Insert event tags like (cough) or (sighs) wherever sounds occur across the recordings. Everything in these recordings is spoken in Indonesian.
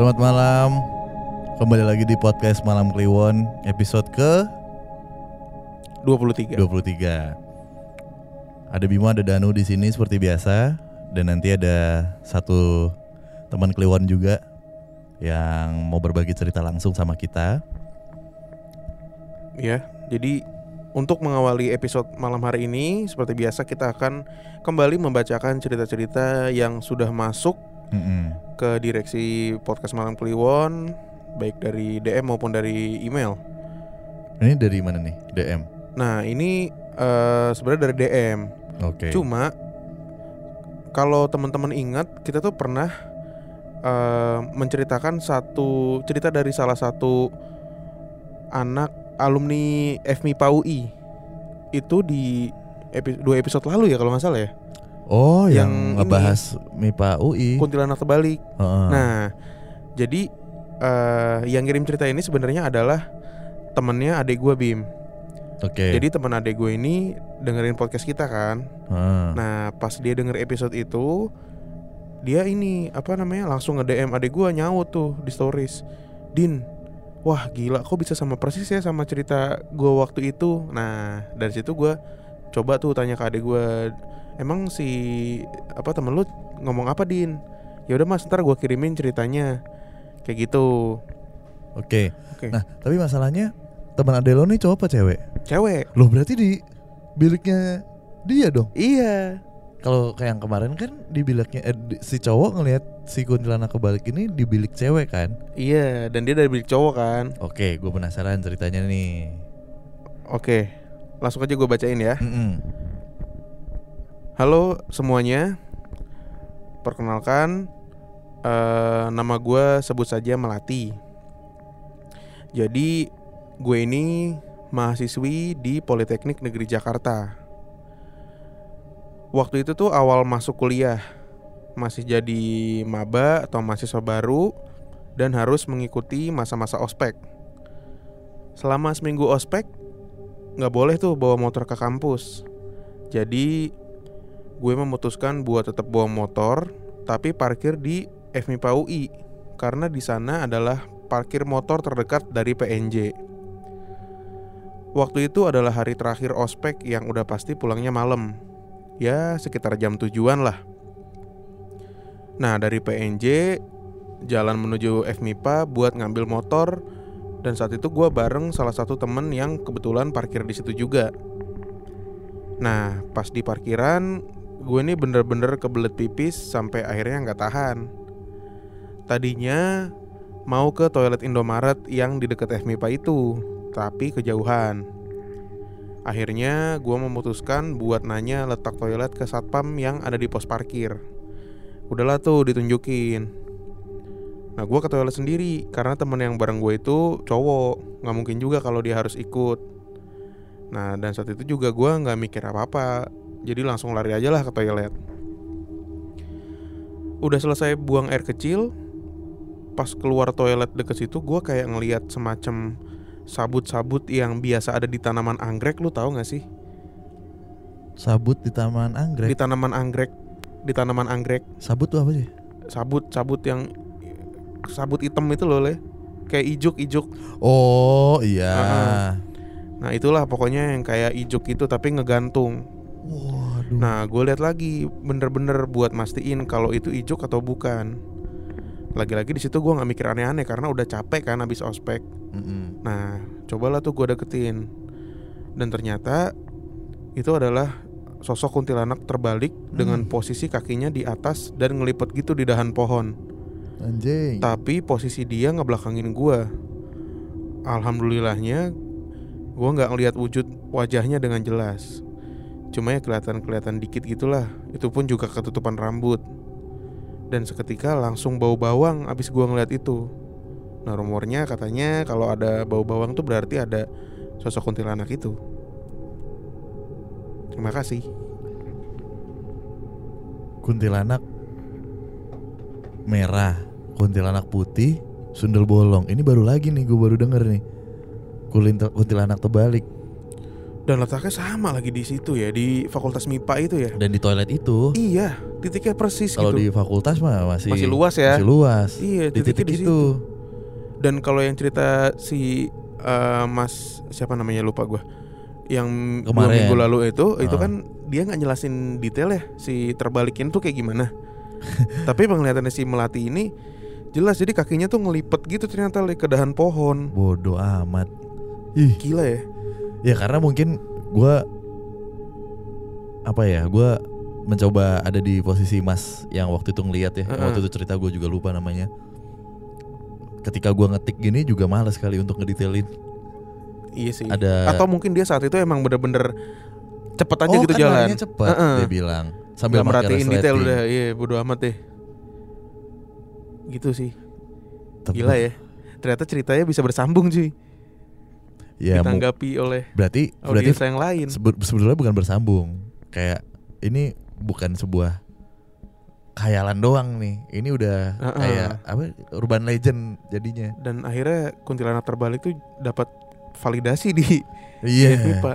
Selamat malam. Kembali lagi di podcast Malam Kliwon episode ke 23. 23. Ada Bima, ada Danu di sini seperti biasa dan nanti ada satu teman Kliwon juga yang mau berbagi cerita langsung sama kita. Ya, jadi untuk mengawali episode malam hari ini seperti biasa kita akan kembali membacakan cerita-cerita yang sudah masuk Mm-mm. Ke direksi podcast Malam Kliwon baik dari DM maupun dari email. Ini dari mana nih? DM. Nah, ini eh, sebenarnya dari DM. Oke. Cuma kalau teman-teman ingat kita tuh pernah eh, menceritakan satu cerita dari salah satu anak alumni FMIPA UI itu di epi- dua episode lalu ya kalau nggak salah ya Oh, yang, yang ini. ngebahas MIPA UI. kuntilanak terbalik. Heeh. Nah jadi eh, yang ngirim cerita ini sebenarnya adalah temennya adik gue Bim. Oke. Jadi teman adik gue ini dengerin podcast kita kan. Heeh. Nah, pas dia denger episode itu, dia ini apa namanya langsung nge DM adik gua nyaut tuh di stories. Din, wah gila, kok bisa sama persis ya sama cerita gua waktu itu. Nah, dari situ gua coba tuh tanya ke adik gua, emang si apa temen lu ngomong apa Din? Ya udah mas, ntar gua kirimin ceritanya. Kayak gitu. Oke. Oke. Nah, tapi masalahnya teman Adelo nih cowok apa cewek? Cewek. Loh berarti di biliknya dia dong. Iya. Kalau kayak yang kemarin kan di biliknya eh, si cowok ngelihat si kuntilanak kebalik ini di bilik cewek kan. Iya, dan dia dari bilik cowok kan. Oke, gue penasaran ceritanya nih. Oke. Langsung aja gua bacain ya. Mm-mm. Halo semuanya, perkenalkan eh, nama gue sebut saja Melati. Jadi gue ini mahasiswi di Politeknik Negeri Jakarta. Waktu itu tuh awal masuk kuliah, masih jadi maba atau mahasiswa baru dan harus mengikuti masa-masa ospek. Selama seminggu ospek, nggak boleh tuh bawa motor ke kampus. Jadi gue memutuskan buat tetap bawa motor tapi parkir di FMIPA UI karena di sana adalah parkir motor terdekat dari PNJ. Waktu itu adalah hari terakhir ospek yang udah pasti pulangnya malam. Ya, sekitar jam tujuan lah. Nah, dari PNJ jalan menuju FMIPA buat ngambil motor dan saat itu gue bareng salah satu temen yang kebetulan parkir di situ juga. Nah, pas di parkiran, gue ini bener-bener kebelet pipis sampai akhirnya nggak tahan. Tadinya mau ke toilet Indomaret yang di dekat FMIPA itu, tapi kejauhan. Akhirnya gue memutuskan buat nanya letak toilet ke satpam yang ada di pos parkir. Udahlah tuh ditunjukin. Nah gue ke toilet sendiri karena temen yang bareng gue itu cowok, nggak mungkin juga kalau dia harus ikut. Nah dan saat itu juga gue nggak mikir apa-apa Jadi langsung lari aja lah ke toilet Udah selesai buang air kecil Pas keluar toilet deket situ Gue kayak ngeliat semacam Sabut-sabut yang biasa ada di tanaman anggrek Lu tahu gak sih? Sabut di Di anggrek. tanaman anggrek Di tanaman anggrek Sabut tuh apa sih? Sabut-sabut yang Sabut hitam itu loh le Kayak ijuk-ijuk Oh iya. Heeh. Nah itulah pokoknya yang kayak ijuk itu tapi ngegantung Waduh. Nah, gue lihat lagi bener-bener buat mastiin kalau itu ijuk atau bukan. Lagi-lagi di situ gue nggak mikir aneh-aneh karena udah capek kan abis ospek. Mm-mm. Nah, cobalah tuh gue deketin. Dan ternyata itu adalah sosok kuntilanak terbalik dengan posisi kakinya di atas dan ngelipet gitu di dahan pohon. Anjing. Tapi posisi dia ngebelakangin gue. Alhamdulillahnya gue nggak ngelihat wujud wajahnya dengan jelas. Cuma ya kelihatan-kelihatan dikit gitulah. Itu pun juga ketutupan rambut. Dan seketika langsung bau bawang abis gua ngeliat itu. Nah rumornya katanya kalau ada bau bawang tuh berarti ada sosok kuntilanak itu. Terima kasih. kuntilanak merah, kuntilanak putih, sundel bolong. Ini baru lagi nih, gue baru denger nih. Kuntilanak terbalik. Dan letaknya sama lagi di situ ya di Fakultas MIPA itu ya. Dan di toilet itu Iya, titiknya persis kalau gitu. di fakultas mah masih Masih luas ya. Masih luas. Iya, Di titik di itu. situ. Dan kalau yang cerita si eh, Mas siapa namanya lupa gua. Yang dua Kemarin. minggu lalu itu itu Ah. kan dia nggak jelasin detail ya si terbalikin tuh kayak gimana. (laughs) Tapi penglihatannya si Melati ini jelas jadi kakinya tuh ngelipet gitu ternyata ke dahan pohon. Bodoh amat. Ih, Gila ya. Ya karena mungkin gua apa ya? Gua mencoba ada di posisi Mas yang waktu itu ngeliat ya. Yang Heeh. Waktu itu cerita gue juga lupa namanya. Ketika gua ngetik gini juga males sekali untuk ngedetailin. Iya sih. Ada Atau mungkin dia saat itu emang bener-bener cepet aja oh, gitu kan jalan. cepet Heeh. dia bilang sambil merhatiin detail udah. Iya, bodo amat deh. Gitu sih. Tapi- Gila ya. Ternyata ceritanya bisa bersambung cuy. Ya, ditanggapi oleh berarti berarti yang lain. sebe- sebetulnya bukan bersambung. Kayak ini bukan sebuah khayalan doang nih. Ini udah Heeh. kayak apa? Urban legend jadinya. Dan akhirnya kuntilanak terbalik tuh dapat validasi di Iya. di MIPA.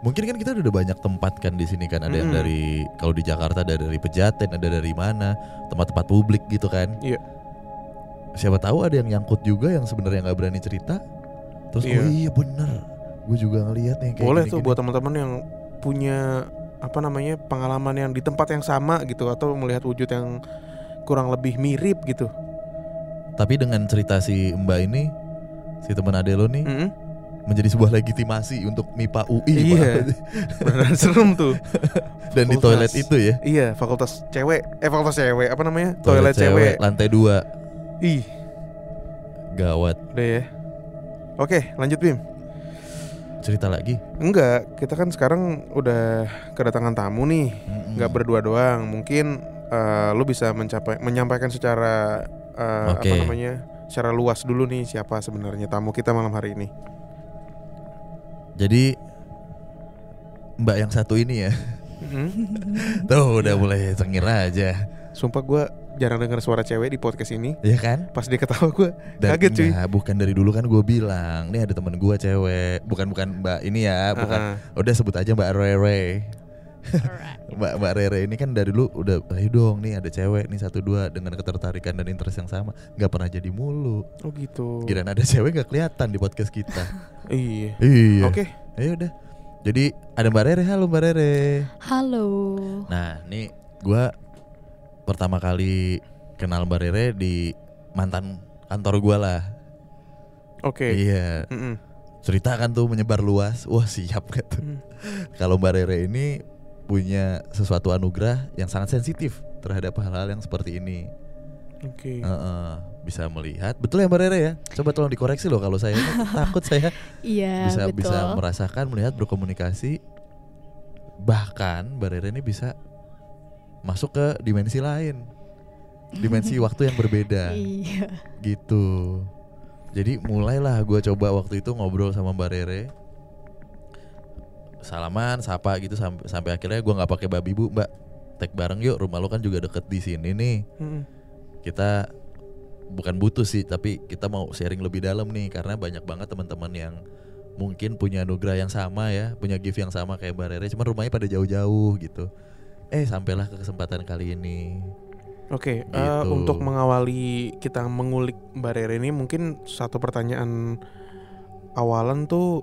Mungkin kan kita udah banyak tempat kan di sini kan ada yang Mm-mm. dari kalau di Jakarta ada dari Pejaten, ada dari mana, tempat-tempat publik gitu kan. Iya. Siapa tahu ada yang nyangkut juga yang sebenarnya nggak berani cerita. Terus Iya. oh iya bener, gue juga ngelihat nih kayak Boleh gini-gini. tuh buat teman-teman yang punya apa namanya pengalaman yang di tempat yang sama gitu atau melihat wujud yang kurang lebih mirip gitu. Tapi dengan cerita si Mbak ini, si teman ade lo nih Mm-mm. menjadi sebuah legitimasi untuk MIPA UI Iya. (laughs) Serem tuh. (laughs) Dan di toilet itu ya. Iya, fakultas cewek. Eh fakultas cewek apa namanya? Toilet, cewek. lantai dua Ih, gawat. udah ya. Oke, lanjut Bim. Cerita lagi. Enggak, kita kan sekarang udah kedatangan tamu nih. Mm-mm. Nggak berdua doang. Mungkin eh, lu bisa mencapai menyampaikan secara eh, Oke. apa namanya? Secara luas dulu nih siapa sebenarnya tamu kita malam hari ini. Jadi Mbak yang satu ini ya. Mm. (laughs) Tuh udah mulai cengir aja. Sumpah gue jarang dengar suara cewek di podcast ini. Ya kan? Pas dia ketawa gue kaget cuy. enggak, bukan dari dulu kan gue bilang, nih ada temen gue cewek, bukan bukan Mbak ini ya, bukan. Ah, Udah sebut aja Mbak Rere. (laughs) Mbak Mbak Rere ini kan dari dulu udah ayo dong nih ada cewek nih satu dua dengan ketertarikan dan interest yang sama nggak pernah jadi mulu oh gitu. kirain ada cewek nggak kelihatan di podcast kita (laughs) Iya. iya Oke. ayo udah jadi ada Mbak Rere halo Mbak Rere Halo. nah nih gua pertama kali kenal Mbak Rere di mantan kantor gua lah Oke. iya Mm-mm. cerita kan tuh menyebar luas wah siap gak tuh Hmm. (laughs) kalau Mbak Rere ini punya sesuatu anugerah yang sangat sensitif terhadap hal-hal yang seperti ini Oke. Heeh, bisa melihat betul ya Mbak Rere ya coba tolong dikoreksi loh kalau saya ini (laughs) takut saya Iya, bisa betul. bisa merasakan melihat berkomunikasi bahkan Mbak Rere ini bisa masuk ke dimensi lain. Dimensi (laughs) waktu yang berbeda. Iya. gitu. Jadi mulailah gue coba waktu itu ngobrol sama Mbak Rere. Salaman sapa gitu sampai sampai akhirnya gue nggak pakai babi bu mbak. Tek bareng yuk rumah lo kan juga deket di sini nih. Kita bukan butuh sih tapi kita mau sharing lebih dalam nih karena banyak banget teman-teman yang mungkin punya anugerah yang sama ya punya gift yang sama kayak Mbak Rere cuman rumahnya pada jauh-jauh gitu eh sampailah ke kesempatan kali ini Oke, eh, Gitu. untuk mengawali kita mengulik Mbak Rere ini mungkin satu pertanyaan awalan tuh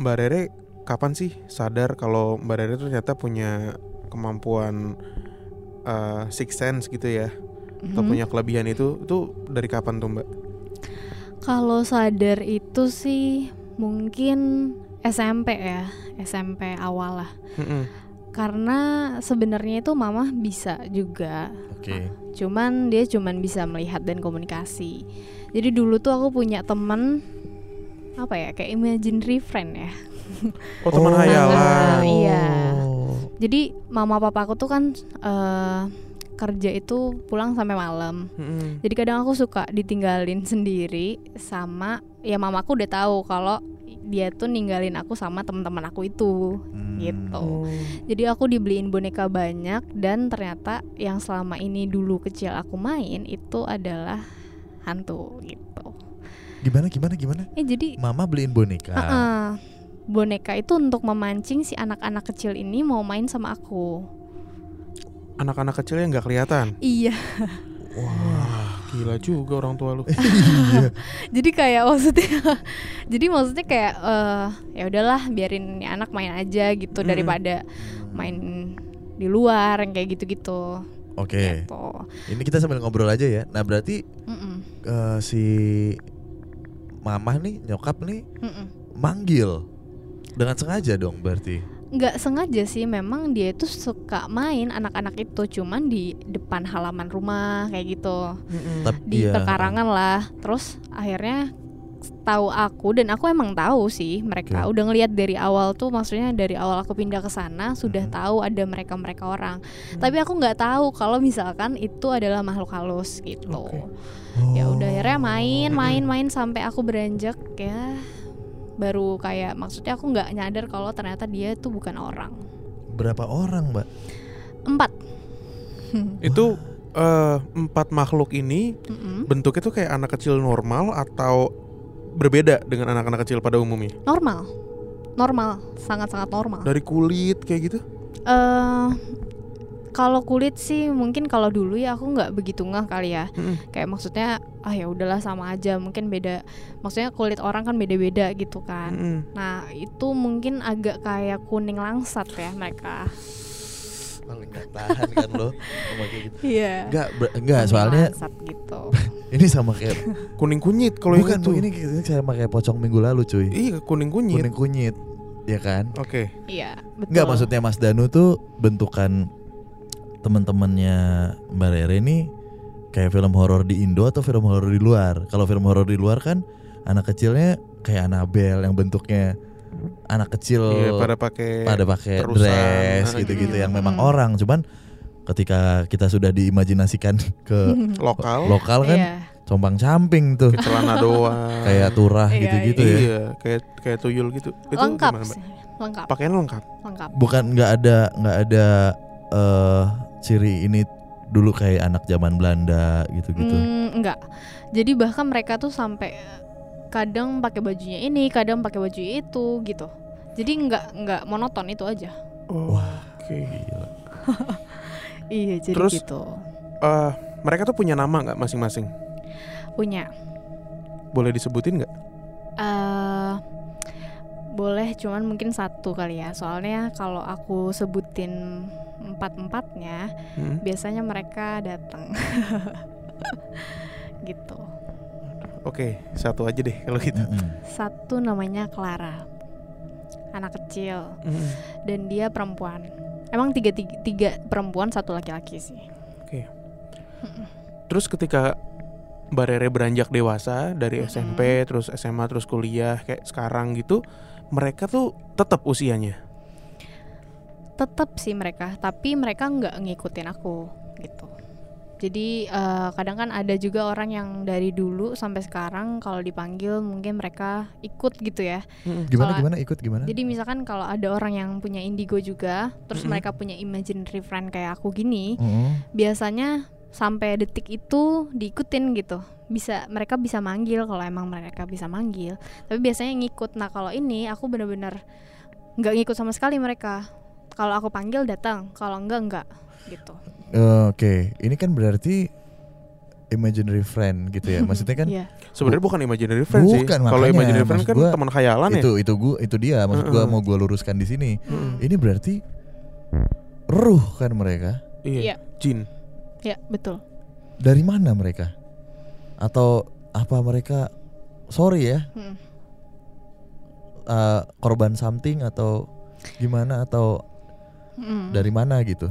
Mbak Rere kapan sih sadar kalau Mbak Rere ternyata punya kemampuan eh, six sense gitu ya atau Mhm. punya kelebihan itu itu dari kapan tuh Mbak? Kalau sadar itu sih mungkin SMP ya, SMP awal lah. Mm-mm. Karena sebenarnya itu mama bisa juga, oke cuman dia cuman bisa melihat dan komunikasi. Jadi dulu tuh aku punya temen apa ya kayak imaginary friend ya. Oh teman hayalan. Iya. Oh. Jadi mama papa aku tuh kan eh, kerja itu pulang sampai malam. Mm-mm. Jadi kadang aku suka ditinggalin sendiri sama ya mamaku udah tahu kalau dia tuh ninggalin aku sama teman-teman aku itu Hmm. gitu. Jadi aku dibeliin boneka banyak dan ternyata yang selama ini dulu kecil aku main itu adalah hantu gitu. Gimana gimana gimana? Eh jadi Mama beliin boneka. Heeh. boneka itu untuk memancing si anak-anak kecil ini mau main sama aku. Anak-anak kecilnya nggak kelihatan. Iya. Wah, gila juga orang tua lu. (laughs) jadi kayak maksudnya jadi maksudnya kayak eh ya udahlah biarin anak main aja gitu Mm. daripada main di luar yang kayak gitu-gitu. Oke. Gitu. Ini kita sambil ngobrol aja ya. Nah berarti eh, si mamah nih nyokap nih Mm-mm. manggil dengan sengaja dong berarti. Nggak sengaja sih memang dia itu suka main anak-anak itu cuman di depan halaman rumah kayak gitu Tapi di iya. pekarangan lah terus akhirnya tahu aku dan aku emang tahu sih mereka Oke. udah ngelihat dari awal tuh maksudnya dari awal aku pindah ke sana sudah Mhm. tahu ada mereka mereka orang tapi aku nggak tahu kalau misalkan itu adalah makhluk halus gitu Oke. ya udah akhirnya main main main sampai aku beranjak ya baru kayak maksudnya aku nggak nyadar kalau ternyata dia tuh bukan orang Berapa orang mbak? empat (laughs) Itu eh, empat makhluk ini Mm-mm. bentuknya tuh kayak anak kecil normal atau berbeda dengan anak-anak kecil pada umumnya? normal normal sangat sangat normal Dari kulit kayak gitu? eh kalau kulit sih mungkin kalau dulu ya aku nggak begitu ngeh kali ya Mm-mm. kayak maksudnya ah ya udahlah sama aja mungkin beda maksudnya kulit orang kan beda-beda gitu kan Mm-mm. nah itu mungkin agak kayak kuning langsat ya mereka Paling gak tahan kan lo ngomong kayak gitu. iya Enggak, enggak Kuning soalnya langsat gitu (laughs) ini sama kayak Kuning kunyit kalau yang bukan itu. bu ini ini sama kayak pocong minggu lalu cuy. Iya, kuning kunyit. Kuning kunyit, ya kan? Oke. iya betul Enggak maksudnya Mas Danu tuh bentukan teman-temannya Mbak Rere ini kayak film horor di Indo atau film horor di luar. Kalau film horor di luar kan anak kecilnya kayak Annabelle yang bentuknya anak kecil Iya, pada pakai pada pakai terusan. dress gitu-gitu gitu. yang memang Mm. orang. Cuman ketika kita sudah diimajinasikan (laughs) ke lokal lokal kan iya compang camping tuh celana doang. (laughs) kayak turah Iya, gitu-gitu ya. Iya, kayak kayak tuyul gitu. Itu lengkap gimana, lengkap Pakaian lengkap. lengkap bukan nggak ada nggak ada eh ciri ini dulu kayak anak zaman Belanda gitu-gitu. Hmm, enggak. Jadi bahkan mereka tuh sampai kadang pakai bajunya ini, kadang pakai baju itu gitu. Jadi enggak enggak monoton itu aja. Oh, Wah. Oke. Gila. (laughs) Iya, jadi Terus? gitu. Eh, mereka tuh punya nama nggak masing-masing? Punya Boleh disebutin nggak? eh boleh cuman mungkin satu kali ya. Soalnya kalau aku sebutin empat-empatnya, Hmm. biasanya mereka datang. (laughs) gitu. Oke, satu aja deh kalau gitu. Satu namanya Clara. Anak kecil. Mm. dan dia perempuan. Emang tiga, tiga, tiga perempuan satu laki-laki sih. Terus ketika Mbak Rere beranjak dewasa dari Mm-mm. SMP terus SMA terus kuliah kayak sekarang gitu, mereka tuh tetap usianya. Tetap sih mereka, tapi mereka nggak ngikutin aku gitu. Jadi eh, kadang kan ada juga orang yang dari dulu sampai sekarang kalau dipanggil mungkin mereka ikut gitu ya. Gimana Kalau- gimana? Ikut gimana? Jadi misalkan kalau ada orang yang punya indigo juga, terus mereka punya imaginary friend kayak aku gini, biasanya sampai detik itu diikutin gitu. Bisa mereka bisa manggil kalau emang mereka bisa manggil. Tapi biasanya ngikut. Nah kalau ini aku bener-bener nggak ngikut sama sekali mereka kalau aku panggil datang kalau enggak enggak gitu Eh, Oke, ini kan berarti imaginary friend gitu ya. (laughs) Maksudnya kan Iya. Sebenarnya bukan imaginary friend sih. Bukan, Kalau makanya, imaginary friend kan teman khayalan ya. itu itu gua itu dia maksud gua Heeh. mau gua luruskan di sini. Mm. Ini berarti ruh kan mereka. Iya. Iya. Jin. ya betul Dari mana mereka? Atau apa mereka sorry ya, Mm. eh, korban something atau gimana atau Mm. dari mana gitu?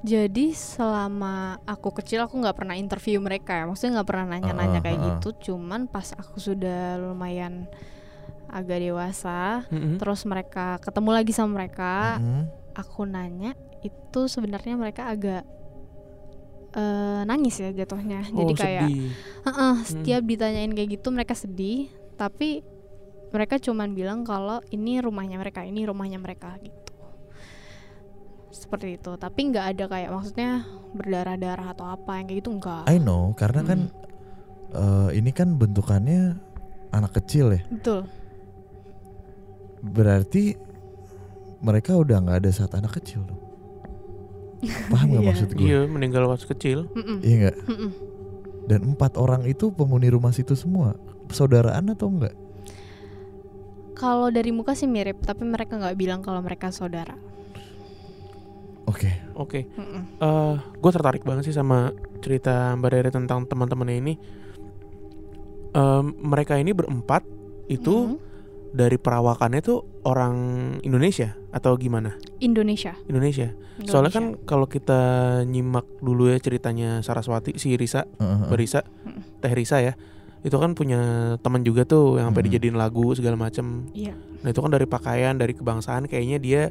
jadi selama aku kecil aku nggak pernah interview mereka ya maksudnya nggak pernah nanya-nanya Heeh, kayak heeh. gitu cuman pas aku sudah lumayan agak dewasa Mm-mm. terus mereka ketemu lagi sama mereka Mm-mm. aku nanya itu sebenarnya mereka agak eh, nangis ya jatuhnya jadi Oh, kayak sedih. "Heeh, setiap ditanyain kayak gitu mereka sedih tapi mereka cuman bilang kalau ini rumahnya mereka ini rumahnya mereka gitu seperti itu tapi nggak ada kayak maksudnya berdarah-darah atau apa yang kayak gitu enggak I know karena kan eh, ini kan bentukannya anak kecil ya. betul Berarti mereka udah nggak ada saat anak kecil dong. Paham nggak (laughs) Iya. maksud gue? Iya, meninggal waktu kecil. Iya nggak? Dan empat orang itu penghuni rumah situ semua saudaraan atau enggak? Kalau dari muka sih mirip, tapi mereka nggak bilang kalau mereka saudara. Oke. Oke. Mm-mm. eh gue tertarik banget sih sama cerita Mbak Rere tentang teman-temannya ini. Em, mereka ini berempat itu Mm. dari perawakannya tuh orang Indonesia atau gimana? Indonesia. Indonesia. Soalnya kan Indonesia. kalau kita nyimak dulu ya ceritanya Saraswati si Risa, Heeh. Mbak Risa, Mm. Teh Risa ya. Itu kan punya teman juga tuh yang sampai Mm. dijadiin lagu segala macem Iya. Nah itu kan dari pakaian, dari kebangsaan kayaknya dia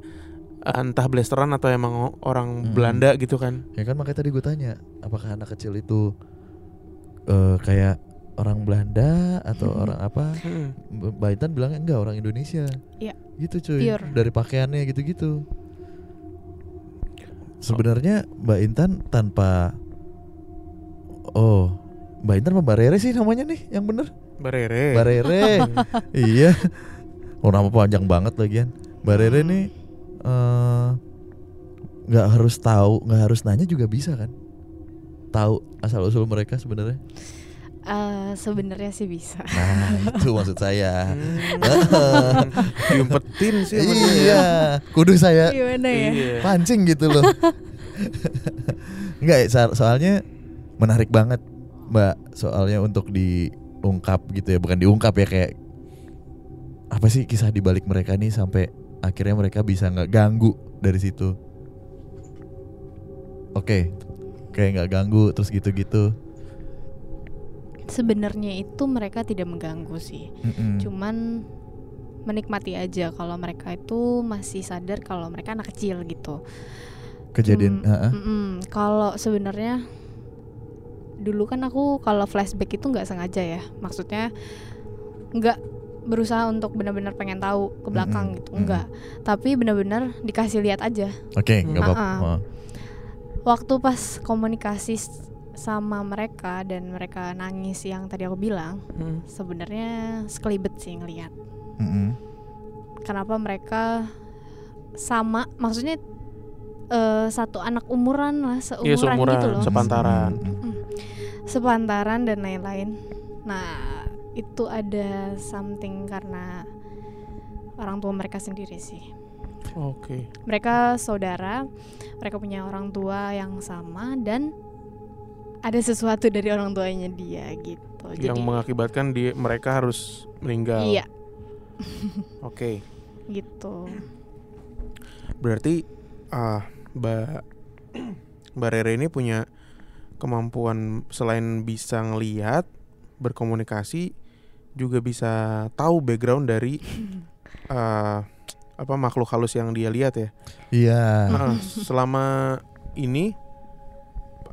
entah blasteran atau emang orang Hmm. Belanda gitu kan. Ya kan makanya tadi gue tanya, apakah anak kecil itu eh, kayak orang Belanda atau Mhm. orang apa? Mm. Mbak Mbak Intan bilangnya enggak orang Indonesia. Iya. Gitu cuy. Pure. Dari pakaiannya gitu-gitu. Sebenarnya Mbak Intan tanpa Oh, Mbak Intan apa Mbak Rere sih namanya nih yang bener? Mbak Rere. Mbak Rere. (laughs) iya. Oh nama panjang banget lagian. Mbak Rere Hmm. nih eh, nggak harus tahu, nggak harus nanya juga bisa kan? Tahu asal usul mereka sebenarnya. Eh, sebenarnya sih bisa. Nah itu maksud saya. Hmm. Diumpetin sih dia ya. iya, kudu saya Gimana ya? Iya. pancing gitu loh. Enggak, so- soalnya menarik banget, Mbak. Soalnya untuk diungkap gitu ya, bukan diungkap ya kayak apa sih kisah di balik mereka nih sampai akhirnya mereka bisa nggak ganggu dari situ. Oke, kayak nggak ganggu terus gitu-gitu. Sebenarnya itu mereka tidak mengganggu sih. Mm-mm. Cuman menikmati aja kalau mereka itu masih sadar kalau mereka anak kecil gitu. Kejadian, Cum- heeh. mm-mm. Kalau sebenarnya dulu kan aku kalau flashback itu nggak sengaja ya. Maksudnya nggak berusaha untuk benar-benar pengen tahu ke belakang Mm-mm, gitu, mm-mm. enggak. Tapi benar-benar dikasih lihat aja. Oke, nggak Hmm. apa-apa. Ah-ah. Oh. Waktu pas komunikasi sama mereka dan mereka nangis yang tadi aku bilang, Hmm. sebenarnya sekelibet sih ngelihat. Mm-mm. Kenapa mereka sama, maksudnya eh, satu anak umuran lah, seumuran, Iya seumuran, gitu loh. sepantaran. Mm. Sepantaran dan lain-lain. Nah, itu ada something karena orang tua mereka sendiri sih. Oke. Mereka saudara, mereka punya orang tua yang sama dan ada sesuatu dari orang tuanya dia gitu. Yang mengakibatkan dia mereka harus meninggal. iya (laughs) Oke. gitu. Berarti ah Mbak Mbak Rere ini punya kemampuan selain bisa ngelihat, berkomunikasi, juga bisa tahu background dari ah, (laughs) apa makhluk halus yang dia lihat ya. Iya. Nah, selama ini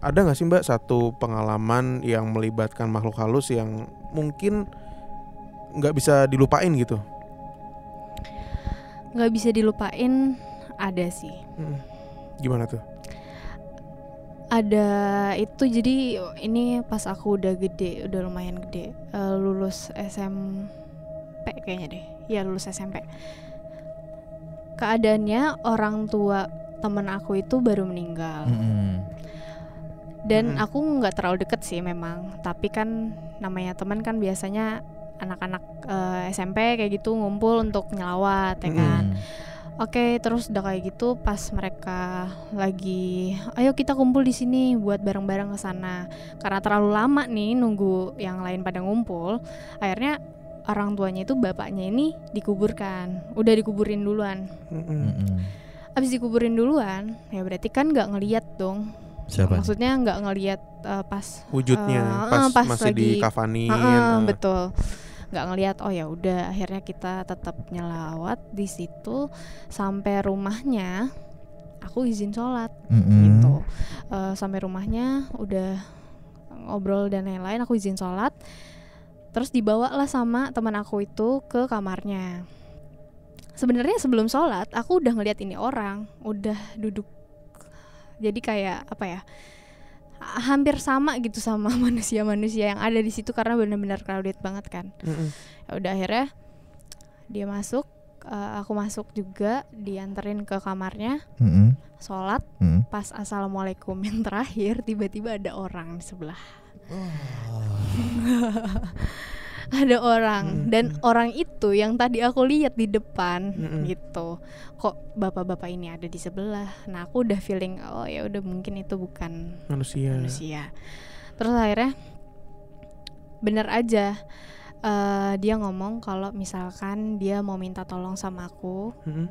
ada nggak sih Mbak satu pengalaman yang melibatkan makhluk halus yang mungkin nggak bisa dilupain gitu? nggak bisa dilupain ada sih. Hmm. Gimana tuh? Ada itu jadi ini pas aku udah gede, udah lumayan gede, eh, lulus SMP kayaknya deh. Ya lulus SMP. Keadaannya orang tua temen aku itu baru meninggal. Dan aku nggak terlalu deket sih memang, tapi kan namanya teman kan biasanya anak-anak eh, SMP kayak gitu ngumpul untuk nyelawat ya kan. Mm. Oke, terus udah kayak gitu pas mereka lagi ayo kita kumpul di sini buat bareng-bareng ke sana. Karena terlalu lama nih nunggu yang lain pada ngumpul, akhirnya orang tuanya itu bapaknya ini dikuburkan. Udah dikuburin duluan. Mm-mm. Abis dikuburin duluan, ya berarti kan nggak ngeliat dong. Siapa? Maksudnya nggak ngeliat eh, pas Wujudnya Eh, pas, eh, pas masih lagi- dikafanin. Ah, ah. betul nggak ngelihat oh ya udah akhirnya kita tetap nyelawat di situ sampai rumahnya aku izin sholat. Mm-mm. gitu. Eh, sampai rumahnya udah ngobrol dan lain-lain aku izin sholat. Terus dibawa lah sama teman aku itu ke kamarnya. Sebenarnya sebelum sholat aku udah ngeliat ini orang udah duduk. Jadi kayak apa ya hampir sama gitu sama (laughs) manusia-manusia yang ada di situ karena benar-benar crowded banget kan Mm-mm. ya udah akhirnya dia masuk eh, aku masuk juga dianterin ke kamarnya Mm-mm. sholat Mm. pas assalamualaikum yang terakhir tiba-tiba ada orang di sebelah (laughs) (laughs) ada orang Mm-mm. dan orang itu yang tadi aku lihat di depan Mm-mm. gitu kok bapak-bapak ini ada di sebelah nah aku udah feeling oh ya udah mungkin itu bukan manusia. manusia terus akhirnya bener aja eh, dia ngomong kalau misalkan dia mau minta tolong sama aku Mm-mm.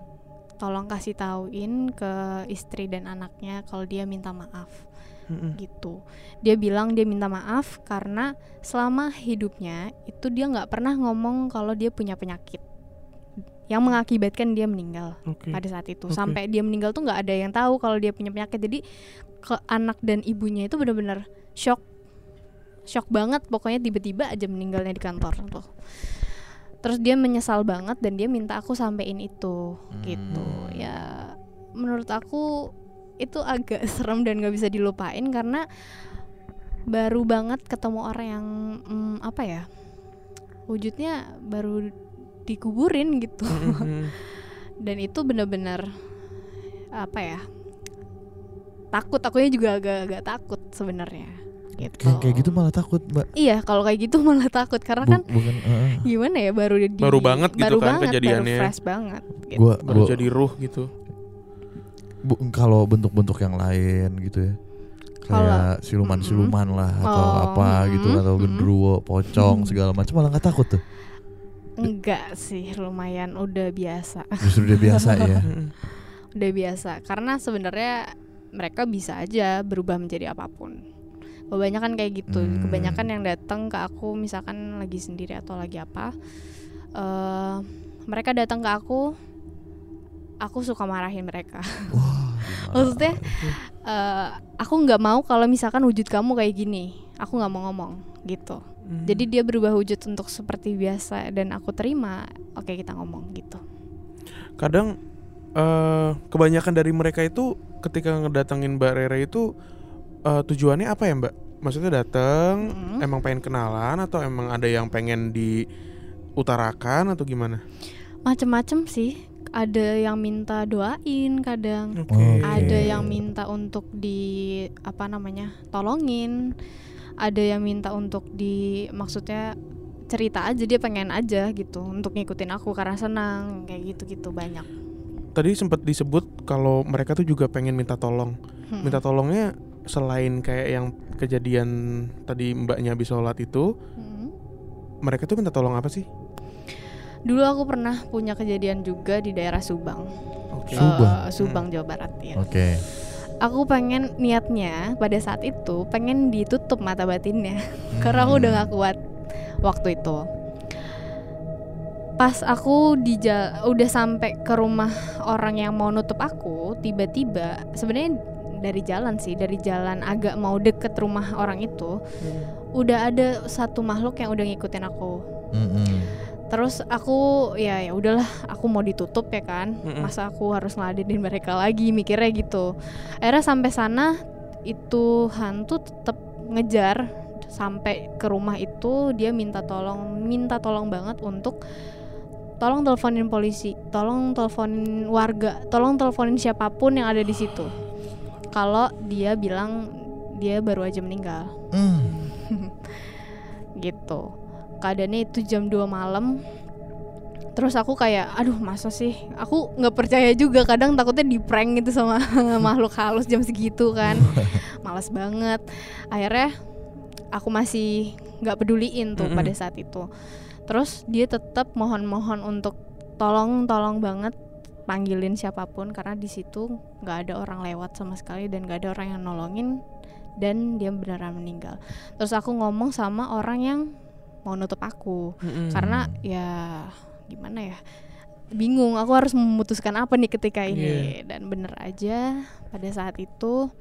tolong kasih tauin ke istri dan anaknya kalau dia minta maaf Mm-mm. gitu dia bilang dia minta maaf karena selama hidupnya itu dia nggak pernah ngomong kalau dia punya penyakit yang mengakibatkan dia meninggal Oke. pada saat itu Oke. sampai dia meninggal tuh nggak ada yang tahu kalau dia punya penyakit jadi ke anak dan ibunya itu benar-benar shock shock banget pokoknya tiba-tiba aja meninggalnya di kantor tuh terus dia menyesal banget dan dia minta aku sampein itu gitu Hmm. ya menurut aku itu agak (laughs) serem dan nggak bisa dilupain karena baru banget ketemu orang yang mm, apa ya wujudnya baru dikuburin gitu (laughs) dan itu bener-bener apa ya takut akunya juga agak-agak takut sebenarnya gitu Kayak, kayak gitu malah takut mbak. iya kalau kayak gitu (laughs) malah takut karena Bu- kan bukan. uh, gimana ya baru di Baru banget gitu baru kan banget, kejadiannya. baru fresh banget gitu. gua, Baru gua- jadi ruh gitu. Bu- kalau bentuk-bentuk yang lain gitu ya. Kayak siluman-siluman lah atau Oh, apa gitu mm-mm, atau gendruwo, pocong Mm. segala macam malah nggak takut tuh. enggak sih lumayan udah biasa Justru dia biasa ya. (laughs) Udah biasa karena sebenarnya mereka bisa aja berubah menjadi apa pun kebanyakan kayak gitu Hmm. kebanyakan yang datang ke aku misalkan lagi sendiri atau lagi apa eh mereka datang ke aku aku suka marahin mereka (laughs) gimana? maksudnya eh, aku nggak mau kalau misalkan wujud kamu kayak gini aku nggak mau ngomong gitu Mm. jadi dia berubah wujud untuk seperti biasa dan aku terima oke kita ngomong gitu kadang eh kebanyakan dari mereka itu ketika ngedatengin Mbak Rere itu eh, tujuannya apa ya Mbak? Maksudnya datang Mm-mm. emang pengen kenalan atau emang ada yang pengen diutarakan atau gimana? macem-macem sih ada yang minta doain kadang. Oke. ada yang minta untuk di apa namanya tolongin ada yang minta untuk di maksudnya cerita aja dia pengen aja gitu untuk ngikutin aku karena senang kayak gitu gitu banyak Tadi sempat disebut kalau mereka tuh juga pengen minta tolong. Hmm. Minta tolongnya selain kayak yang kejadian tadi Mbaknya habis sholat itu, Hmm. mereka tuh minta tolong apa sih? Dulu aku pernah punya kejadian juga di daerah Subang Oke. Subang. Eh, Subang Jawa Barat ya Oke. aku pengen niatnya pada saat itu pengen ditutup mata batinnya (laughs) karena aku udah Hmm. gak kuat waktu itu pas aku di udah sampai ke rumah orang yang mau nutup aku tiba-tiba sebenarnya dari jalan sih dari jalan agak mau deket rumah orang itu Hmm. udah ada satu makhluk yang udah ngikutin aku Mm-mm. Terus aku ya ya udahlah aku mau ditutup ya kan? Mm-mm. masa aku harus ngeladenin mereka lagi mikirnya gitu. Akhirnya sampai sana itu hantu tetap ngejar. Sampai ke rumah itu dia minta tolong minta tolong banget untuk tolong teleponin polisi tolong teleponin warga tolong teleponin siapa pun yang ada di situ. (sighs) Kalau dia bilang dia baru aja meninggal. Mm. (laughs) gitu keadaannya itu jam 2 malam. Terus aku kayak aduh masa sih? Aku nggak percaya juga kadang takutnya di prank gitu sama (laughs) makhluk halus jam segitu kan. (laughs) Malas banget. Akhirnya aku masih nggak peduliin tuh pada saat itu. Terus dia tetap mohon-mohon untuk tolong tolong banget panggilin siapa pun karena di situ nggak ada orang lewat sama sekali dan nggak ada orang yang nolongin dan dia beneran meninggal. Terus aku ngomong sama orang yang mau nutup aku Mm-mm. karena ya gimana ya bingung aku harus memutuskan apa nih ketika ini dan bener aja pada saat itu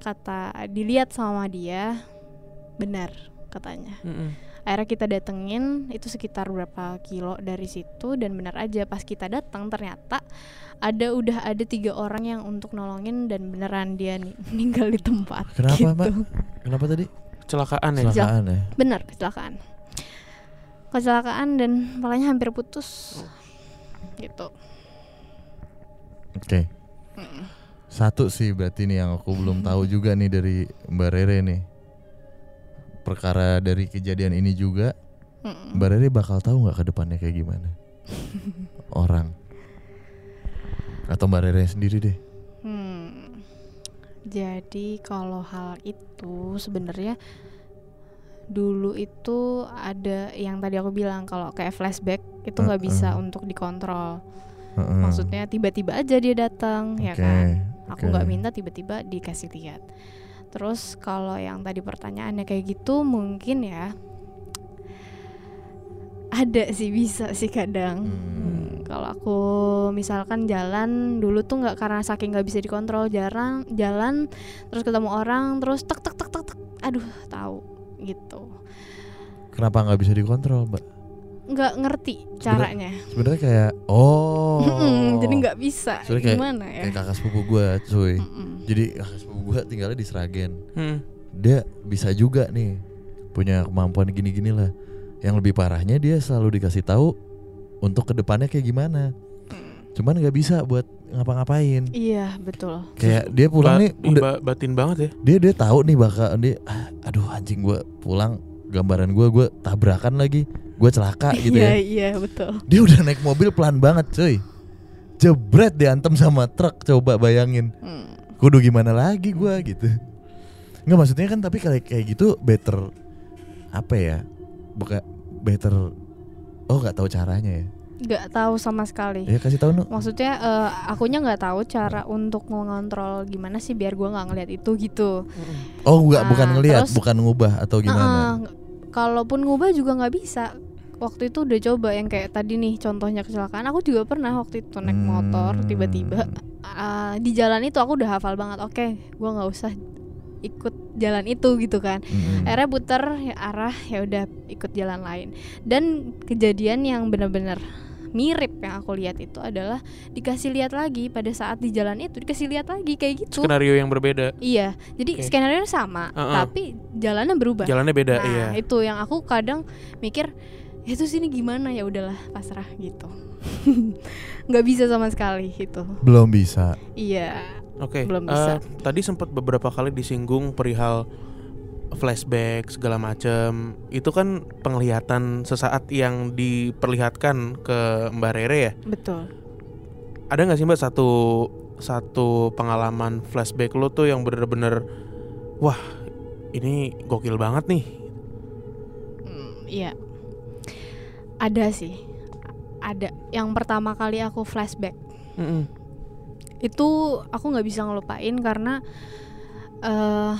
kata dilihat sama dia benar katanya Mm-mm. akhirnya kita datengin itu sekitar berapa kilo dari situ dan benar aja pas kita datang ternyata ada udah ada tiga orang yang untuk nolongin dan beneran dia nih (laughs) meninggal di tempat Kenapa, gitu. Mbak? Kenapa tadi? Kecelakaan ya. Kecelakaan ya. benar kecelakaan kecelakaan dan palanya hampir putus gitu Oke. Satu sih berarti nih yang aku belum tahu juga nih dari Mbak Rere nih. Perkara dari kejadian ini juga Mm-mm. Mbak Rere bakal tahu nggak ke depannya kayak gimana? (laughs) Orang atau Mbak Rere sendiri deh. Hmm. Jadi kalau hal itu sebenarnya dulu itu ada yang tadi aku bilang kalau kayak flashback itu nggak bisa Heeh. untuk dikontrol. Heeh. Maksudnya tiba-tiba aja dia datang, ya Oke, kan? Aku nggak minta tiba-tiba dikasih lihat. Terus kalau yang tadi pertanyaannya kayak gitu mungkin ya ada sih bisa sih kadang. Hmm. Hmm, Kalau aku misalkan jalan dulu tuh nggak karena saking nggak bisa dikontrol jarang jalan terus ketemu orang terus tek tek tek tek tek aduh tahu gitu Kenapa nggak bisa dikontrol, Mbak? nggak ngerti caranya Sebenarnya kayak oh. (laughs) Jadi nggak bisa kayak- gimana ya Kayak kakak sepupu gue, cuy. Mm-mm. Jadi kakak sepupu gue tinggalnya di Sragen. Hmm. Dia bisa juga nih punya kemampuan gini-gini lah. Yang lebih parahnya dia selalu dikasih tahu untuk ke depannya kayak gimana. Cuman nggak bisa buat ngapa-ngapain. iya betul. Kayak dia pulang Ba- nih ih, udah ba- batin banget ya. dia dia tahu nih bakal dia ah, aduh anjing gue pulang gambaran gue gue tabrakan lagi gue celaka (laughs) gitu iya ya. iya betul. Dia udah naik mobil pelan banget cuy jebret diantem sama truk coba bayangin. Mm. kudu gimana lagi gua gitu. Nggak maksudnya kan tapi kayak kayak gitu better apa ya bukan better oh nggak tahu caranya ya nggak tahu sama sekali. Ya kasih tahu no maksudnya eh, akunya nggak tahu cara untuk mengontrol gimana sih biar gua nggak ngeliat itu gitu. Oh nggak bukan Ah, ngelihat terus- bukan ngubah atau gimana? Heeh, kalaupun ngubah juga nggak bisa. Waktu itu udah coba yang kayak tadi nih contohnya kecelakaan. Aku juga pernah waktu itu naik Hmm. motor tiba-tiba ah, di jalan itu aku udah hafal banget oke gua nggak usah ikut jalan itu gitu kan. Mm-mm. akhirnya puter ya arah ya udah ikut jalan lain. Dan kejadian yang benar-benar mirip yang aku lihat itu adalah dikasih lihat lagi pada saat di jalan itu dikasih lihat lagi kayak gitu Skenario yang berbeda. iya jadi Oke. skenario sama Uh-uh. tapi jalannya berubah Jalannya beda, nah iya. itu yang aku kadang mikir ya terus ini gimana ya udahlah pasrah gitu (laughs) nggak bisa sama sekali itu belum bisa iya Oke. belum eh, bisa. tadi sempat beberapa kali disinggung perihal flashback segala macam. Itu kan penglihatan sesaat yang diperlihatkan ke Mbak Rere ya. betul Ada nggak sih Mbak satu satu pengalaman flashback lo tuh yang bener-bener wah ini gokil banget nih. Hmm, iya ada sih ada yang pertama kali aku flashback Mm-mm. itu aku nggak bisa ngelupain karena eh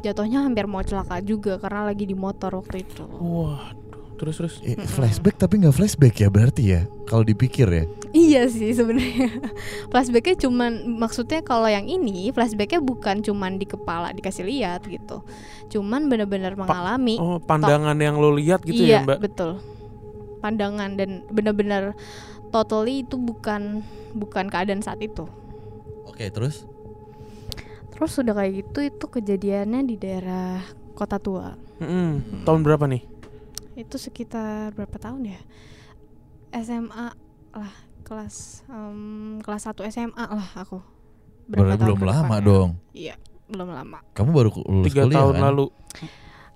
jatuhnya hampir mau celaka juga karena lagi di motor waktu itu Waduh. Terus terus. Eh, flashback tapi nggak flashback ya berarti ya kalau dipikir ya Iya sih sebenarnya (laughs) flashbacknya cuman maksudnya kalau yang ini flashbacknya bukan cuman di kepala dikasih lihat gitu, cuman benar-benar mengalami. Oh pandangan yang lo lihat gitu iya ya Mbak. betul, pandangan dan benar-benar totally itu bukan bukan keadaan saat itu. oke terus Terus udah kayak gitu itu kejadiannya di daerah Kota Tua. Mm-mm. Tahun berapa nih? Itu sekitar berapa tahun ya? SMA lah kelas em, kelas 1 SMA lah aku. Berarti tahun belum lama depannya. dong Iya, belum lama. kamu baru lulus Tiga kuliah tahun kan? lalu.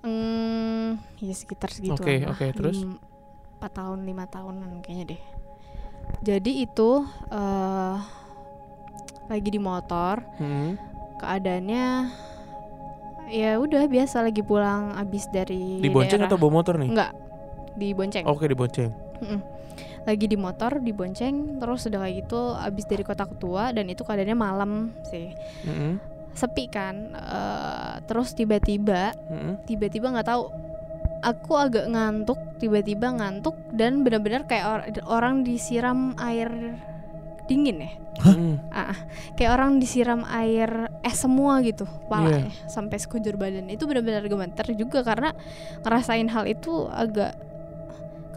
Hmm, ya sekitar segitu. Oke, oke, terus? Empat tahun, lima tahunan kayaknya deh. Jadi itu eh lagi di motor, Mm. Keadaannya ya udah biasa lagi pulang abis dari Dibonceng daerah- atau bawa motor nih? enggak dibonceng Oke dibonceng. Mm-mm. lagi di motor dibonceng terus udah kayak gitu abis dari kota ketua dan itu keadaannya malam sih Mm-mm. sepi kan Eh, terus tiba-tiba tiba-tiba nggak tahu aku agak ngantuk tiba-tiba ngantuk dan benar-benar kayak or- orang disiram air dingin ya? Mm-mm. Ah, ah. kayak orang disiram air es semua gitu palanya sampai sekujur badan itu benar-benar gemeter juga karena ngerasain hal itu agak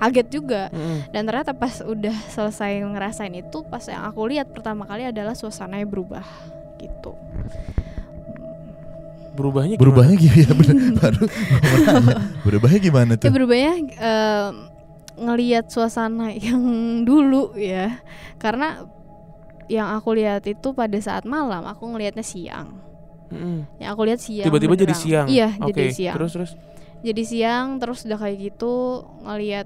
kaget juga. Mm-mm. dan ternyata pas udah selesai ngerasain itu pas yang aku lihat pertama kali adalah suasananya berubah gitu. Berubahnya gimana? berubahnya gimana? Ya bener (laughs) baru berubahnya gimana ya tuh berubahnya em, ngelihat suasana (laughs) yang dulu ya karena yang aku lihat itu pada saat malam aku ngelihatnya siang Mm-mm. yang aku lihat siang Tiba-tiba jadi siang. iya Oke, jadi siang Terus terus. jadi siang terus udah kayak gitu ngelihat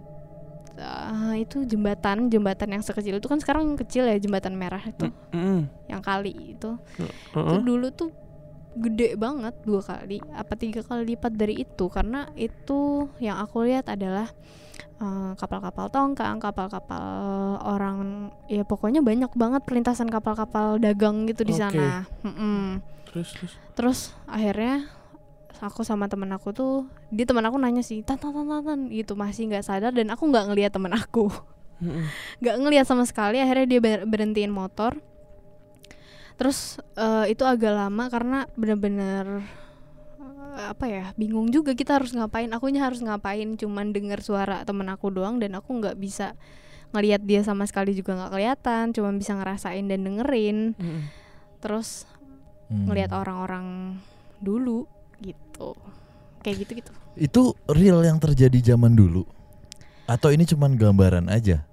ah, itu jembatan jembatan yang sekecil itu kan sekarang kecil ya jembatan merah itu Mm-mm. yang kali itu itu Uh-uh. dulu tuh gede banget dua kali apa tiga kali lipat dari itu. Karena itu yang aku lihat adalah eh, kapal-kapal tongkang kapal-kapal orang ya pokoknya banyak banget perlintasan kapal-kapal dagang gitu di sana. Mm-mm. Terus terus. terus akhirnya aku sama temen aku tuh dia temen aku nanya sih tan tan tan tan, tan," gitu masih nggak sadar dan aku nggak ngelihat temen aku. Nggak ngelihat sama sekali akhirnya dia ber- berhentiin motor terus eh, itu agak lama karena bener-bener eh, apa ya bingung juga kita harus ngapain akunya harus ngapain cuman dengar suara temen aku doang dan aku nggak bisa ngelihat dia sama sekali juga nggak kelihatan cuman bisa ngerasain dan dengerin Mm-mm. terus Hmm. ngelihat orang-orang dulu gitu kayak gitu gitu Itu real yang terjadi zaman dulu atau ini cuman gambaran aja?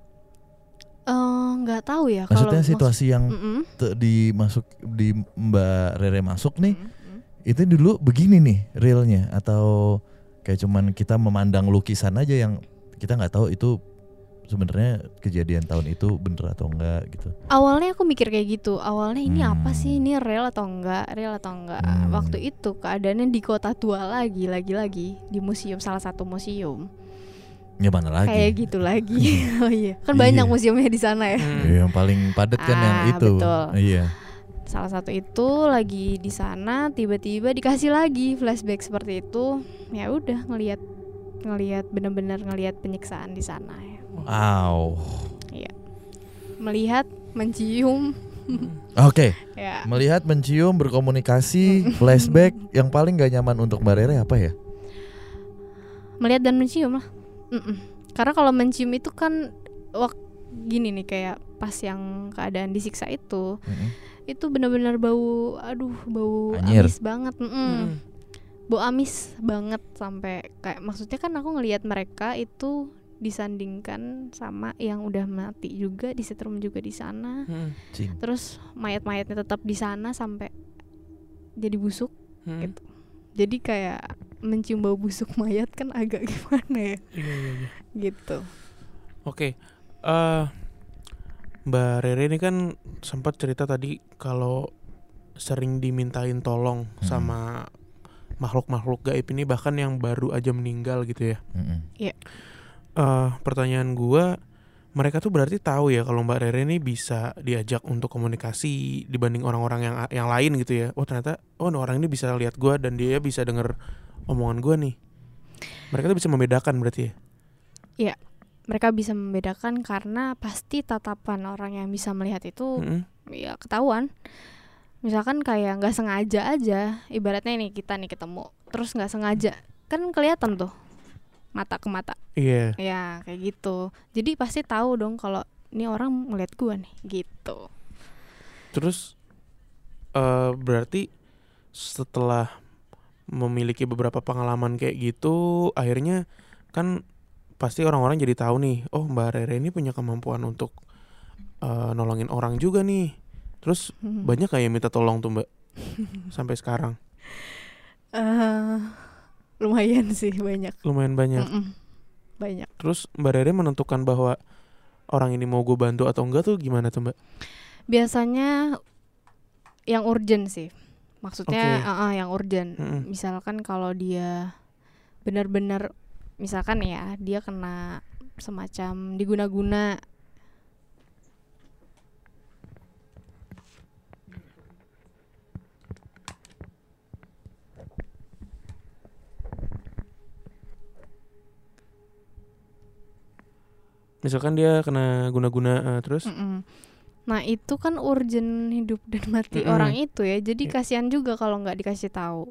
Eh, nggak tahu ya kalau Maksudnya maksud- situasi yang Mm-mm. te- di masuk di Mbak Rere masuk nih Mm-mm. itu dulu begini nih realnya atau kayak cuman kita memandang lukisan aja yang kita nggak tahu itu sebenarnya kejadian tahun itu bener atau enggak gitu. awalnya aku mikir kayak gitu awalnya ini apa Hmm. sih ini real atau enggak real atau enggak Hmm. waktu itu keadaannya di kota tua lagi lagi lagi di museum salah satu museum Ya mana lagi? kayak gitu lagi (laughs) oh iya kan Iya. banyak museumnya di sana ya Mm. Ya, yang paling padat kan yang Ah, itu. betul. Iya. salah satu itu lagi di sana tiba-tiba dikasih lagi flashback seperti itu ya udah ngelihat ngelihat bener-bener ngelihat penyiksaan di sana ya Wow. melihat mencium (laughs) Oke, ya melihat, mencium, berkomunikasi, flashback yang paling gak nyaman untuk Mbak Rere apa ya? melihat dan mencium lah Mm-mm. karena kalau mencium itu kan wak gini nih kayak pas yang keadaan disiksa itu Mm-mm. itu benar-benar bau aduh bau Anyir. amis banget Mm-mm. Mm-mm. bau amis banget sampai kayak maksudnya kan aku ngelihat mereka itu disandingkan sama yang udah mati juga disetrum juga di sana. Cing. terus mayat-mayatnya tetap di sana sampai jadi busuk Mm-mm. gitu jadi kayak mencium bau busuk mayat kan agak (laughs) gimana ya Iya iya iya. gitu Oke, eh Mbak Rere ini kan sempat cerita tadi kalau sering dimintain tolong Hmm. sama makhluk-makhluk gaib ini bahkan yang baru aja meninggal gitu ya. Mm-mm. Eh pertanyaan gua, mereka tuh berarti tahu ya kalau Mbak Rere ini bisa diajak untuk komunikasi dibanding orang-orang yang yang lain gitu ya. Oh ternyata oh orang ini bisa lihat gua dan dia bisa denger omongan gua nih. Mereka tuh bisa membedakan berarti ya. mereka bisa membedakan karena pasti tatapan orang yang bisa melihat itu Mm-mm. ya ketahuan misalkan kayak nggak sengaja aja ibaratnya nih kita nih ketemu terus nggak sengaja kan kelihatan tuh mata ke mata Iya. ya kayak gitu jadi pasti tahu dong kalau ini orang ngeliat gua nih gitu Terus eh berarti setelah memiliki beberapa pengalaman kayak gitu, akhirnya kan pasti orang-orang jadi tahu nih, oh Mbak Rere ini punya kemampuan untuk eh, nolongin orang juga nih. Terus Hmm. banyak kayak minta tolong tuh Mbak sampai sekarang. Eh, lumayan sih banyak Lumayan banyak. Mm-mm. banyak Terus Mbak Rere menentukan bahwa orang ini mau gue bantu atau enggak tuh gimana tuh Mbak? biasanya yang urgent sih maksudnya Oke. uh-uh, yang urgent Mm-mm. misalkan kalau dia benar-benar misalkan ya dia kena semacam diguna-guna Misalkan dia kena guna-guna eh, terus Mm-mm. nah itu kan urgent hidup dan mati Mm-mm. orang itu ya jadi Iya. kasihan juga kalau nggak dikasih tahu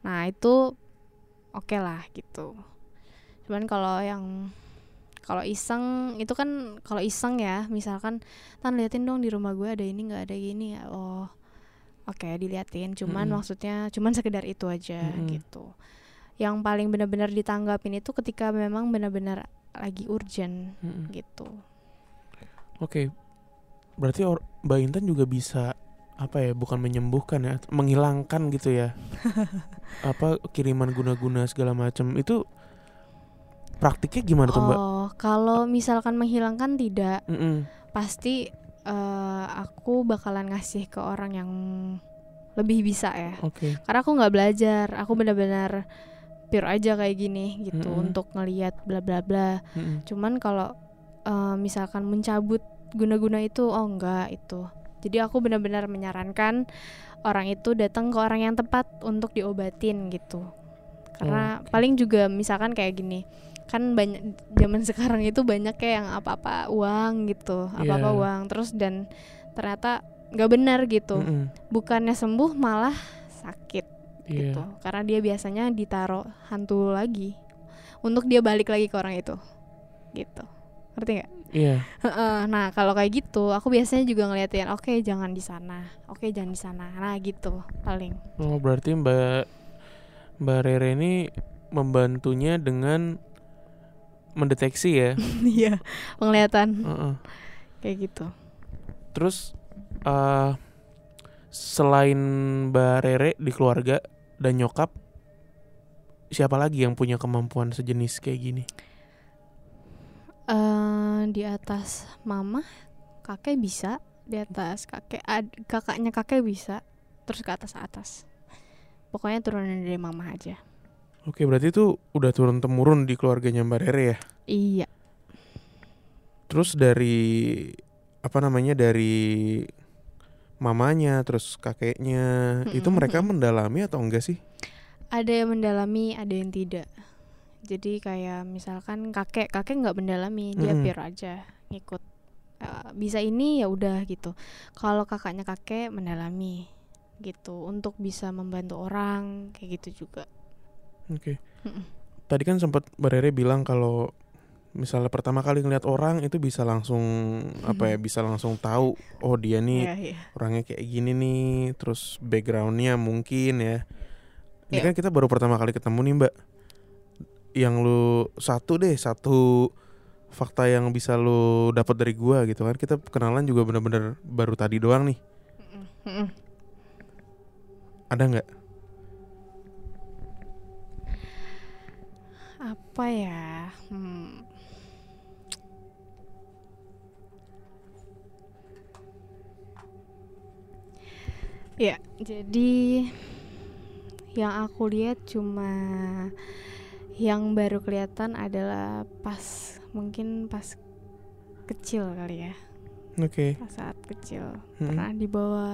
nah itu oke lah gitu cuman kalau yang kalau iseng itu kan kalau iseng ya misalkan tan liatin dong di rumah gue ada ini nggak ada gini ya oh oke diliatin cuman Mm-mm. maksudnya cuman sekedar itu aja Mm-mm. gitu yang paling benar-benar ditanggapin itu ketika memang benar-benar lagi urgent Mm-mm. gitu Oke. Berarti or- Mbak Intan juga bisa apa ya? Bukan menyembuhkan ya, menghilangkan gitu ya. (laughs) apa kiriman guna-guna segala macam itu praktiknya gimana tuh Mbak? oh kalau misalkan menghilangkan tidak Mm-mm. pasti eh, aku bakalan ngasih ke orang yang lebih bisa ya Oke. karena aku nggak belajar aku benar-benar pure aja kayak gini gitu Mm-mm. untuk ngelihat bla bla bla Mm-mm. cuman kalau eh, misalkan mencabut guna-guna itu oh enggak itu jadi aku benar-benar menyarankan orang itu datang ke orang yang tepat untuk diobatin gitu karena Oke. paling juga misalkan kayak gini kan banyak zaman (laughs) sekarang itu banyak kayak yang apa-apa uang gitu apa-apa Iya. uang terus dan ternyata nggak benar gitu Mm-mm. bukannya sembuh malah sakit Iya. gitu. Karena dia biasanya ditaruh hantu lagi untuk dia balik lagi ke orang itu. Gitu. Ngerti nggak? Iya. Heeh, nah kalau kayak gitu aku biasanya juga ngeliatin oke jangan di sana. Oke jangan di sana. Nah gitu paling. Oh, berarti Mbak Mbak Rere ini membantunya dengan mendeteksi ya. (laughs) iya penglihatan. Heeh. kayak gitu. Terus eh selain Mbak Rere di keluarga dan nyokap siapa lagi yang punya kemampuan sejenis kayak gini? eh di atas mama kakek bisa. Di atas kakek ad- kakaknya kakek bisa. Terus ke atas atas. Pokoknya turunan dari mama aja. Oke, berarti itu udah turun temurun di keluarganya Mbak Rere ya. iya. Terus dari apa namanya dari mamanya terus kakeknya itu Mm-mm, mereka mendalami atau enggak sih? ada yang mendalami ada yang tidak jadi kayak misalkan kakek kakek nggak mendalami dia Mm-mm. pure aja ngikut Eh, bisa ini ya udah gitu kalau kakaknya kakek mendalami gitu untuk bisa membantu orang kayak gitu juga Oke. Mm-mm. Tadi kan sempat Mbak Rere bilang kalau misalnya pertama kali ngeliat orang itu bisa langsung apa ya bisa langsung tahu oh dia nih Iya, iya. orangnya kayak gini nih terus backgroundnya mungkin ya. Ini Iya. kan kita baru pertama kali ketemu nih mbak. Yang lu satu deh satu fakta yang bisa lu dapat dari gua gitu kan. Kita kenalan juga bener-bener baru tadi doang nih. Ada nggak? Apa ya? Hmm. Ya jadi yang aku lihat cuma yang baru kelihatan adalah pas mungkin pas kecil kali ya. Oke. Pas saat kecil. Mm-mm. pernah dibawa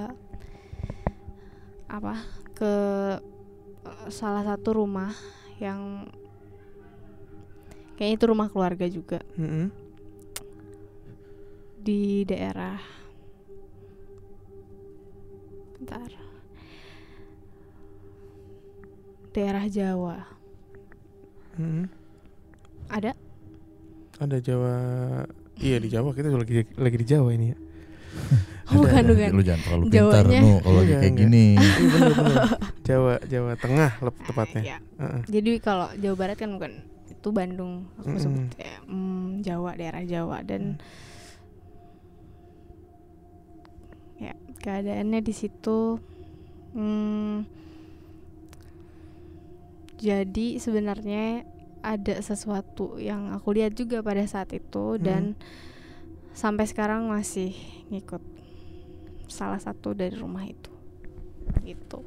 apa ke eh, salah satu rumah yang kayaknya itu rumah keluarga juga. Mm-mm. di daerah bentar daerah Jawa Mm-mm. ada ada Jawa iya di Jawa kita lagi lagi di Jawa ini ya bukan (laughs) ada. bukan Lu jangan terlalu pintar Jawanya- nu kalau lagi Enggak, kayak enggak. gini. Iya, bener, bener. Jawa Jawa Tengah lep- tepatnya Ya, Heeh. jadi kalau Jawa Barat kan bukan itu Bandung aku Mm-mm. sebut ya, mm, Jawa daerah Jawa dan ya keadaannya di situ. Mm, jadi sebenarnya ada sesuatu yang aku lihat juga pada saat itu dan sampai sekarang masih ngikut salah satu dari rumah itu. Gitu.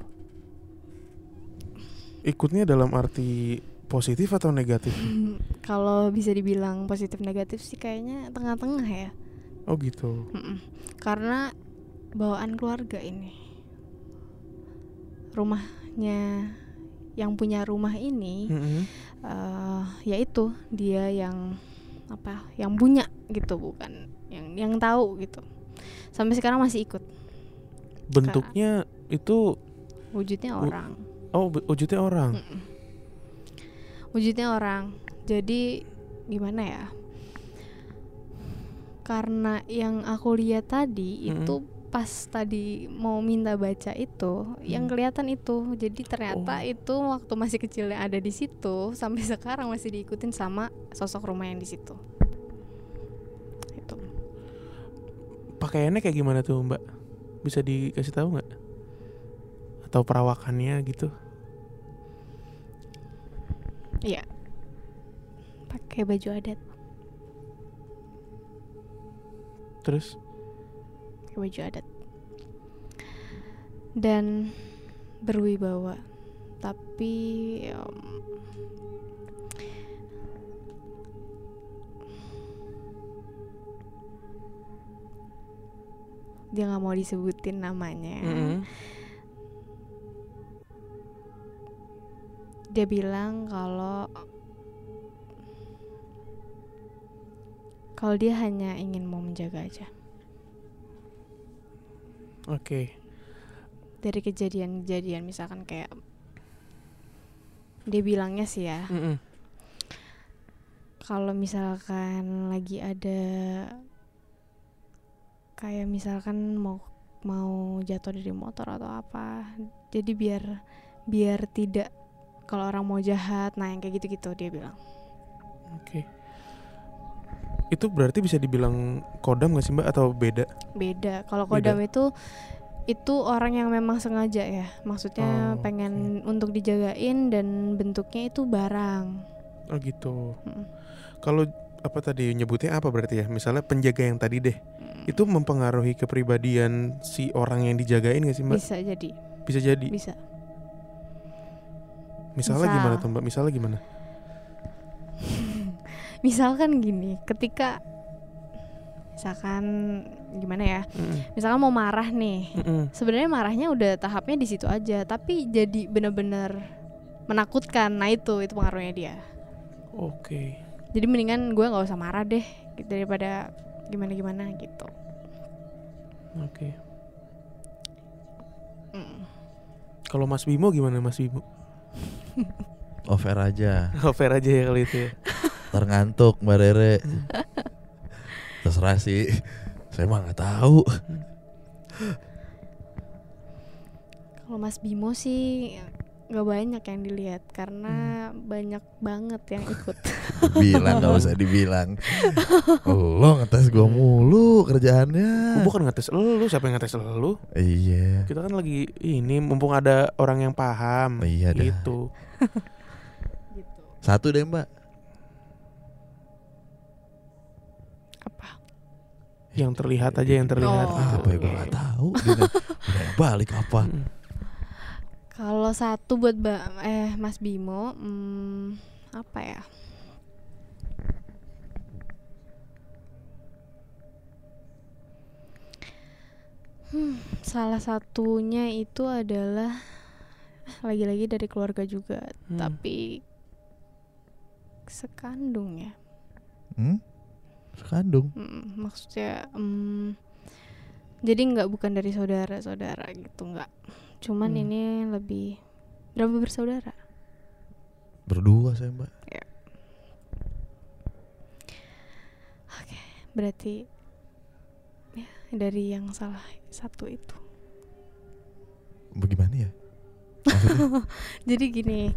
Ikutnya dalam arti positif atau negatif? (laughs) Kalau bisa dibilang positif negatif sih kayaknya tengah-tengah ya. oh gitu. Mm-mm. Karena bawaan keluarga ini. Rumahnya yang punya rumah ini Mm-mm. eh yaitu dia yang apa? Yang punya gitu bukan yang yang tahu gitu. Sampai sekarang masih ikut. bentuknya itu Wujudnya Wu- orang. oh wujudnya orang Mm-mm. Wujudnya orang. Jadi gimana ya? Karena yang aku lihat tadi Mm-mm. itu pas tadi mau minta baca itu yang Hmm. kelihatan itu jadi ternyata Oh. itu waktu masih kecil yang ada di situ sampai (laughs) sekarang masih diikutin sama sosok rumah yang di situ itu Pakaiannya kayak gimana tuh Mbak? Bisa dikasih tahu nggak? Atau perawakannya gitu? iya pakai baju adat Terus? Pakai baju adat. Dan berwibawa. Tapi em, dia nggak mau disebutin namanya. Mm-mm. dia bilang kalau kalau dia hanya ingin mau menjaga aja Oke. dari kejadian-kejadian misalkan kayak dia bilangnya sih ya Mm-mm. kalau misalkan lagi ada kayak misalkan mau mau jatuh dari motor atau apa jadi biar biar tidak kalau orang mau jahat nah yang kayak gitu-gitu dia bilang Oke. Itu berarti bisa dibilang kodam gak sih Mbak atau beda? beda kalau Beda. kodam itu itu orang yang memang sengaja ya maksudnya Oh, pengen untuk dijagain dan bentuknya itu barang Oh gitu. Mm. Kalau apa tadi nyebutnya apa berarti ya? Misalnya penjaga yang tadi deh. Mm. Itu mempengaruhi kepribadian si orang yang dijagain gak sih Mbak? bisa jadi Bisa jadi. bisa Misalnya Misal. gimana tuh Mbak? Misalnya gimana? Misalkan gini ketika misalkan gimana ya Mm-mm. misalkan mau marah nih Mm-mm. sebenarnya marahnya udah tahapnya di situ aja tapi jadi bener-bener menakutkan nah itu itu pengaruhnya dia Oke. jadi mendingan gue nggak usah marah deh gitu, daripada gimana gimana gitu Oke. Mm. Kalau Mas Bimo gimana Mas Bimo? Over aja. (laughs) Fair aja ya kali itu ya. (laughs) Ntar ngantuk Mbak Rere. (laughs) Terserah sih. Saya mah nggak tahu. kalau Mas Bimo sih nggak banyak yang dilihat karena banyak banget yang ikut (laughs) Bilang nggak usah dibilang. Lo ngetes gua mulu kerjaannya. Gua bukan ngetes lu, siapa yang ngetes lu? Iya. Kita kan lagi ini mumpung ada orang yang paham. Iya dah. Gitu. gitu Satu deh Mbak. Yang terlihat aja yang terlihat. Oh. gitu. Apa ya gua nggak tahu. (laughs) Udah balik apa? Mm. kalau satu buat ba- eh Mas Bimo hmm, apa ya Hmm, salah satunya itu adalah lagi-lagi dari keluarga juga, Hmm. tapi sekandung ya. Hmm? Sekandung. Mm, maksudnya mm, jadi nggak bukan dari saudara-saudara gitu nggak. Cuman Hmm. ini lebih berapa bersaudara? Berdua saya Mbak. Berarti ya dari yang salah satu itu. Bagaimana ya? (laughs) Jadi gini,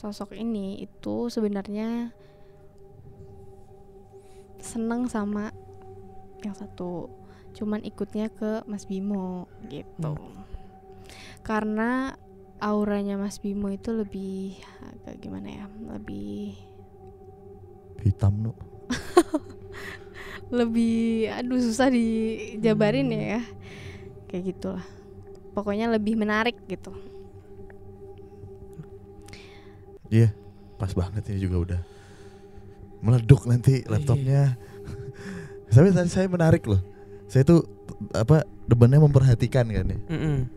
sosok ini itu sebenarnya seneng sama yang satu, cuman ikutnya ke Mas Bimo gitu. Karena auranya Mas Bimo itu lebih agak gimana ya, lebih Hitam no. (laughs) lebih aduh susah dijabarin ya kayak gitulah pokoknya lebih menarik gitu Iya, pas banget ini juga udah meleduk nanti laptopnya. (laughs) Tapi tadi saya menarik loh. Saya tuh apa debannya memperhatikan kan ya. Mm-mm.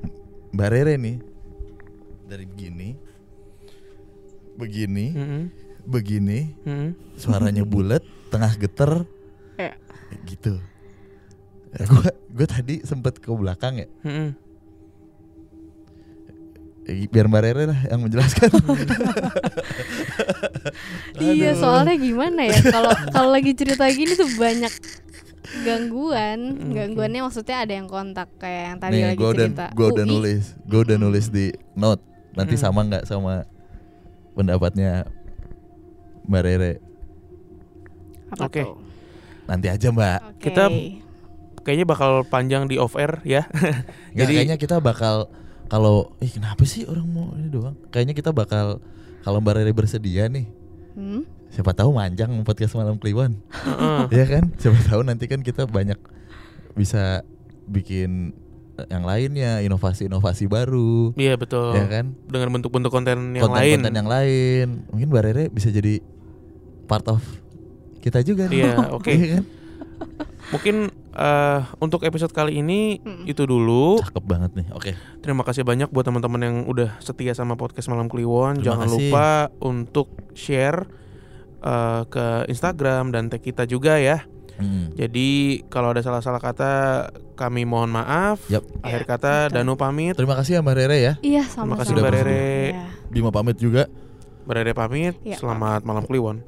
Mbak Rere nih dari begini, begini, Mm-mm. begini, Mm-mm. suaranya (laughs) bulat, tengah geter, Iya. Kayak gitu. Ya, gua gue tadi sempet ke belakang ya. Mm-mm. Eh, Biar Mbak Rere lah yang menjelaskan. (laughs) iya soalnya gimana ya kalau (laughs) kalau lagi cerita gini tuh banyak gangguan Oke. gangguannya maksudnya ada yang kontak kayak yang tadi Nih, lagi gue udah cerita gue udah nulis, gue udah nulis di note. Nanti Hmm. sama nggak sama pendapatnya Mbak Rere? apa Oke. tuh? Nanti aja Mbak. Oke. Kita Kayaknya bakal panjang di off air ya. (laughs) Nggak, Jadi- kayaknya kita bakal kalau, ih kenapa sih orang mau ini doang? Kayaknya kita bakal kalau Mbak Rere bersedia nih, Hmm? siapa tahu manjang podcast malam Kliwon, Heeh. (laughs) ya kan? Siapa tahu nanti kan kita banyak bisa bikin eh, yang lainnya, inovasi-inovasi baru, Iya betul. ya kan? Dengan bentuk-bentuk konten yang lain. Konten-konten yang lain, mungkin Mbak Rere bisa jadi part of kita juga nih. Iya, (laughs) oke. Iya kan? Mungkin eh, untuk episode kali ini Mm-mm. itu dulu. Cakep banget nih. Oke. Terima kasih banyak buat teman-teman yang udah setia sama podcast Malam Kliwon. Terima Jangan kasih. lupa untuk share eh, ke Instagram dan tag kita juga ya. Hmm. Jadi kalau ada salah-salah kata kami mohon maaf. Yap. Akhir Ya, kata betul. Danu pamit, Terima kasih ya Mbak Rere ya. iya sama-sama kasih, Mbak Iya. Rere. Bima pamit juga. Berada pamit. Ya, Selamat malam Kliwon.